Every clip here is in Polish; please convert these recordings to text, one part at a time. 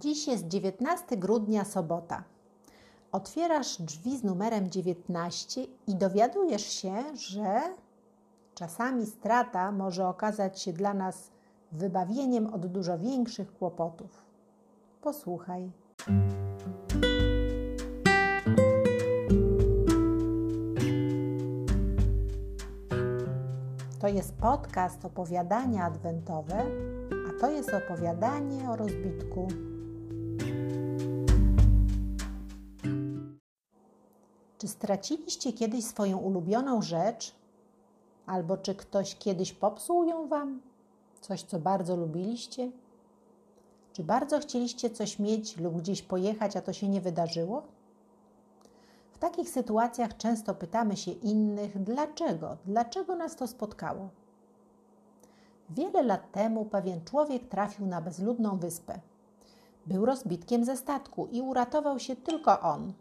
Dziś jest 19 grudnia, sobota. Otwierasz drzwi z numerem 19 i dowiadujesz się, że czasami strata może okazać się dla nas wybawieniem od dużo większych kłopotów. Posłuchaj. To jest podcast opowiadania adwentowe, a to jest opowiadanie o rozbitku. Czy straciliście kiedyś swoją ulubioną rzecz? Albo czy ktoś kiedyś popsuł ją wam? Coś, co bardzo lubiliście? Czy bardzo chcieliście coś mieć lub gdzieś pojechać, a to się nie wydarzyło? W takich sytuacjach często pytamy się innych, dlaczego, dlaczego nas to spotkało. Wiele lat temu pewien człowiek trafił na bezludną wyspę. Był rozbitkiem ze statku i uratował się tylko on.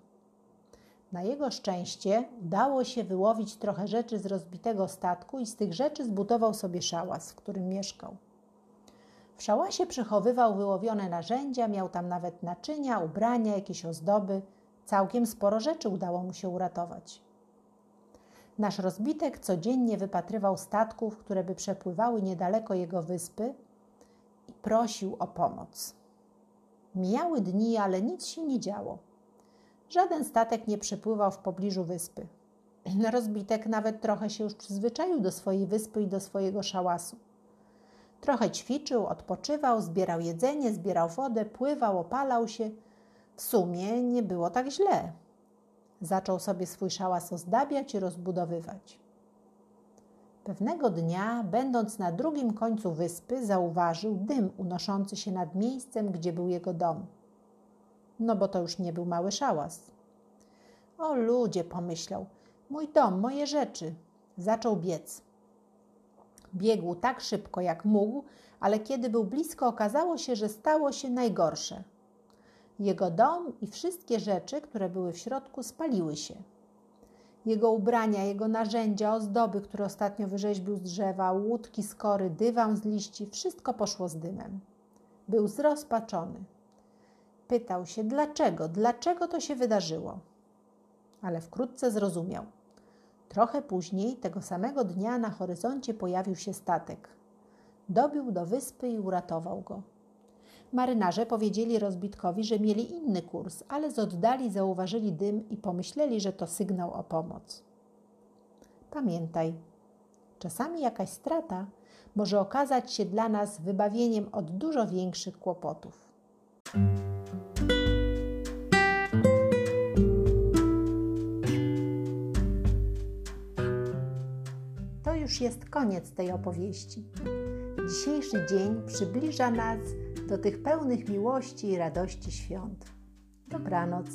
Na jego szczęście udało się wyłowić trochę rzeczy z rozbitego statku i z tych rzeczy zbudował sobie szałas, w którym mieszkał. W szałasie przechowywał wyłowione narzędzia, miał tam nawet naczynia, ubrania, jakieś ozdoby. Całkiem sporo rzeczy udało mu się uratować. Nasz rozbitek codziennie wypatrywał statków, które by przepływały niedaleko jego wyspy i prosił o pomoc. Mijały dni, ale nic się nie działo. Żaden statek nie przepływał w pobliżu wyspy. Rozbitek nawet trochę się już przyzwyczaił do swojej wyspy i do swojego szałasu. Trochę ćwiczył, odpoczywał, zbierał jedzenie, zbierał wodę, pływał, opalał się. W sumie nie było tak źle. Zaczął sobie swój szałas ozdabiać i rozbudowywać. Pewnego dnia, będąc na drugim końcu wyspy, zauważył dym unoszący się nad miejscem, gdzie był jego dom. No bo to już nie był mały szałas. O ludzie, pomyślał, mój dom, moje rzeczy. Zaczął biec. Biegł tak szybko, jak mógł, ale kiedy był blisko, okazało się, że stało się najgorsze. Jego dom i wszystkie rzeczy, które były w środku, spaliły się. Jego ubrania, jego narzędzia, ozdoby, które ostatnio wyrzeźbił z drzewa, łódki z dywan z liści, wszystko poszło z dymem. Był zrozpaczony. Pytał się, dlaczego, dlaczego to się wydarzyło. Ale wkrótce zrozumiał. Trochę później, tego samego dnia, na horyzoncie pojawił się statek. Dobił do wyspy i uratował go. Marynarze powiedzieli rozbitkowi, że mieli inny kurs, ale z oddali zauważyli dym i pomyśleli, że to sygnał o pomoc. Pamiętaj, czasami jakaś strata może okazać się dla nas wybawieniem od dużo większych kłopotów. Już jest koniec tej opowieści. Dzisiejszy dzień przybliża nas do tych pełnych miłości i radości świąt. Dobranoc.